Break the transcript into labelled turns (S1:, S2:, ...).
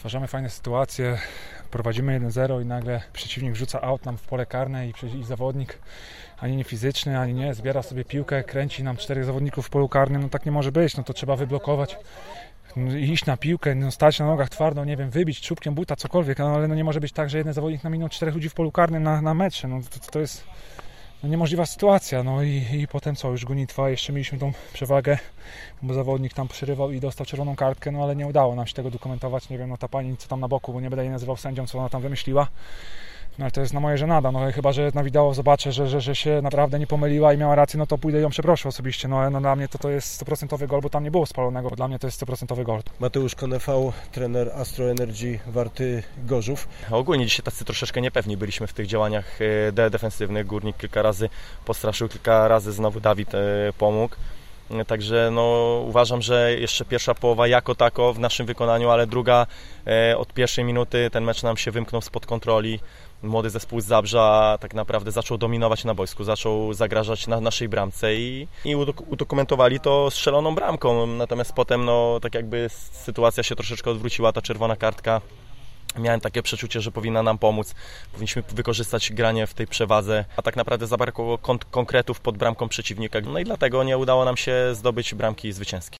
S1: stwarzamy fajne sytuacje, prowadzimy 1-0 i nagle przeciwnik wrzuca aut nam w pole karne i, i zawodnik ani nie fizyczny, ani nie, zbiera sobie piłkę, kręci nam czterech zawodników w polu karnym, no tak nie może być, no to trzeba wyblokować. No, iść na piłkę, no, stać na nogach twardo, nie wiem, wybić czubkiem buta, cokolwiek, no, ale no, nie może być tak, że jeden zawodnik na minut czterech ludzi w polu karnym na, na metrze, no to, to jest no, niemożliwa sytuacja, no i, i potem co, już gonitwa, jeszcze mieliśmy tą przewagę, bo zawodnik tam przerywał i dostał czerwoną kartkę, no ale nie udało nam się tego dokumentować, nie wiem, no ta pani co tam na boku, bo nie będę jej nazywał sędzią, co ona tam wymyśliła, no ale to jest na moje żenada, no chyba, że na wideo zobaczę, że, że, że się naprawdę nie pomyliła i miała rację, no to pójdę ją przeproszę osobiście, no ale no, dla mnie to, to jest 100% gol, bo tam nie było spalonego, bo dla mnie to jest 100% gol.
S2: Mateusz Konefał, trener Astro Energy Warty Gorzów.
S3: Ogólnie dzisiaj tacy troszeczkę niepewni byliśmy w tych działaniach e, de defensywnych. Górnik kilka razy postraszył, kilka razy znowu Dawid e, pomógł. Także no, uważam, że jeszcze pierwsza połowa jako tako w naszym wykonaniu, ale druga e, od pierwszej minuty ten mecz nam się wymknął spod kontroli. Młody zespół z Zabrza tak naprawdę zaczął dominować na boisku, zaczął zagrażać na naszej bramce i, i udokumentowali to strzeloną bramką. Natomiast potem no, tak jakby sytuacja się troszeczkę odwróciła, ta czerwona kartka Miałem takie przeczucie, że powinna nam pomóc. Powinniśmy wykorzystać granie w tej przewadze, a tak naprawdę zabrakło kon konkretów pod bramką przeciwnika. No i dlatego nie udało nam się zdobyć bramki zwycięskiej.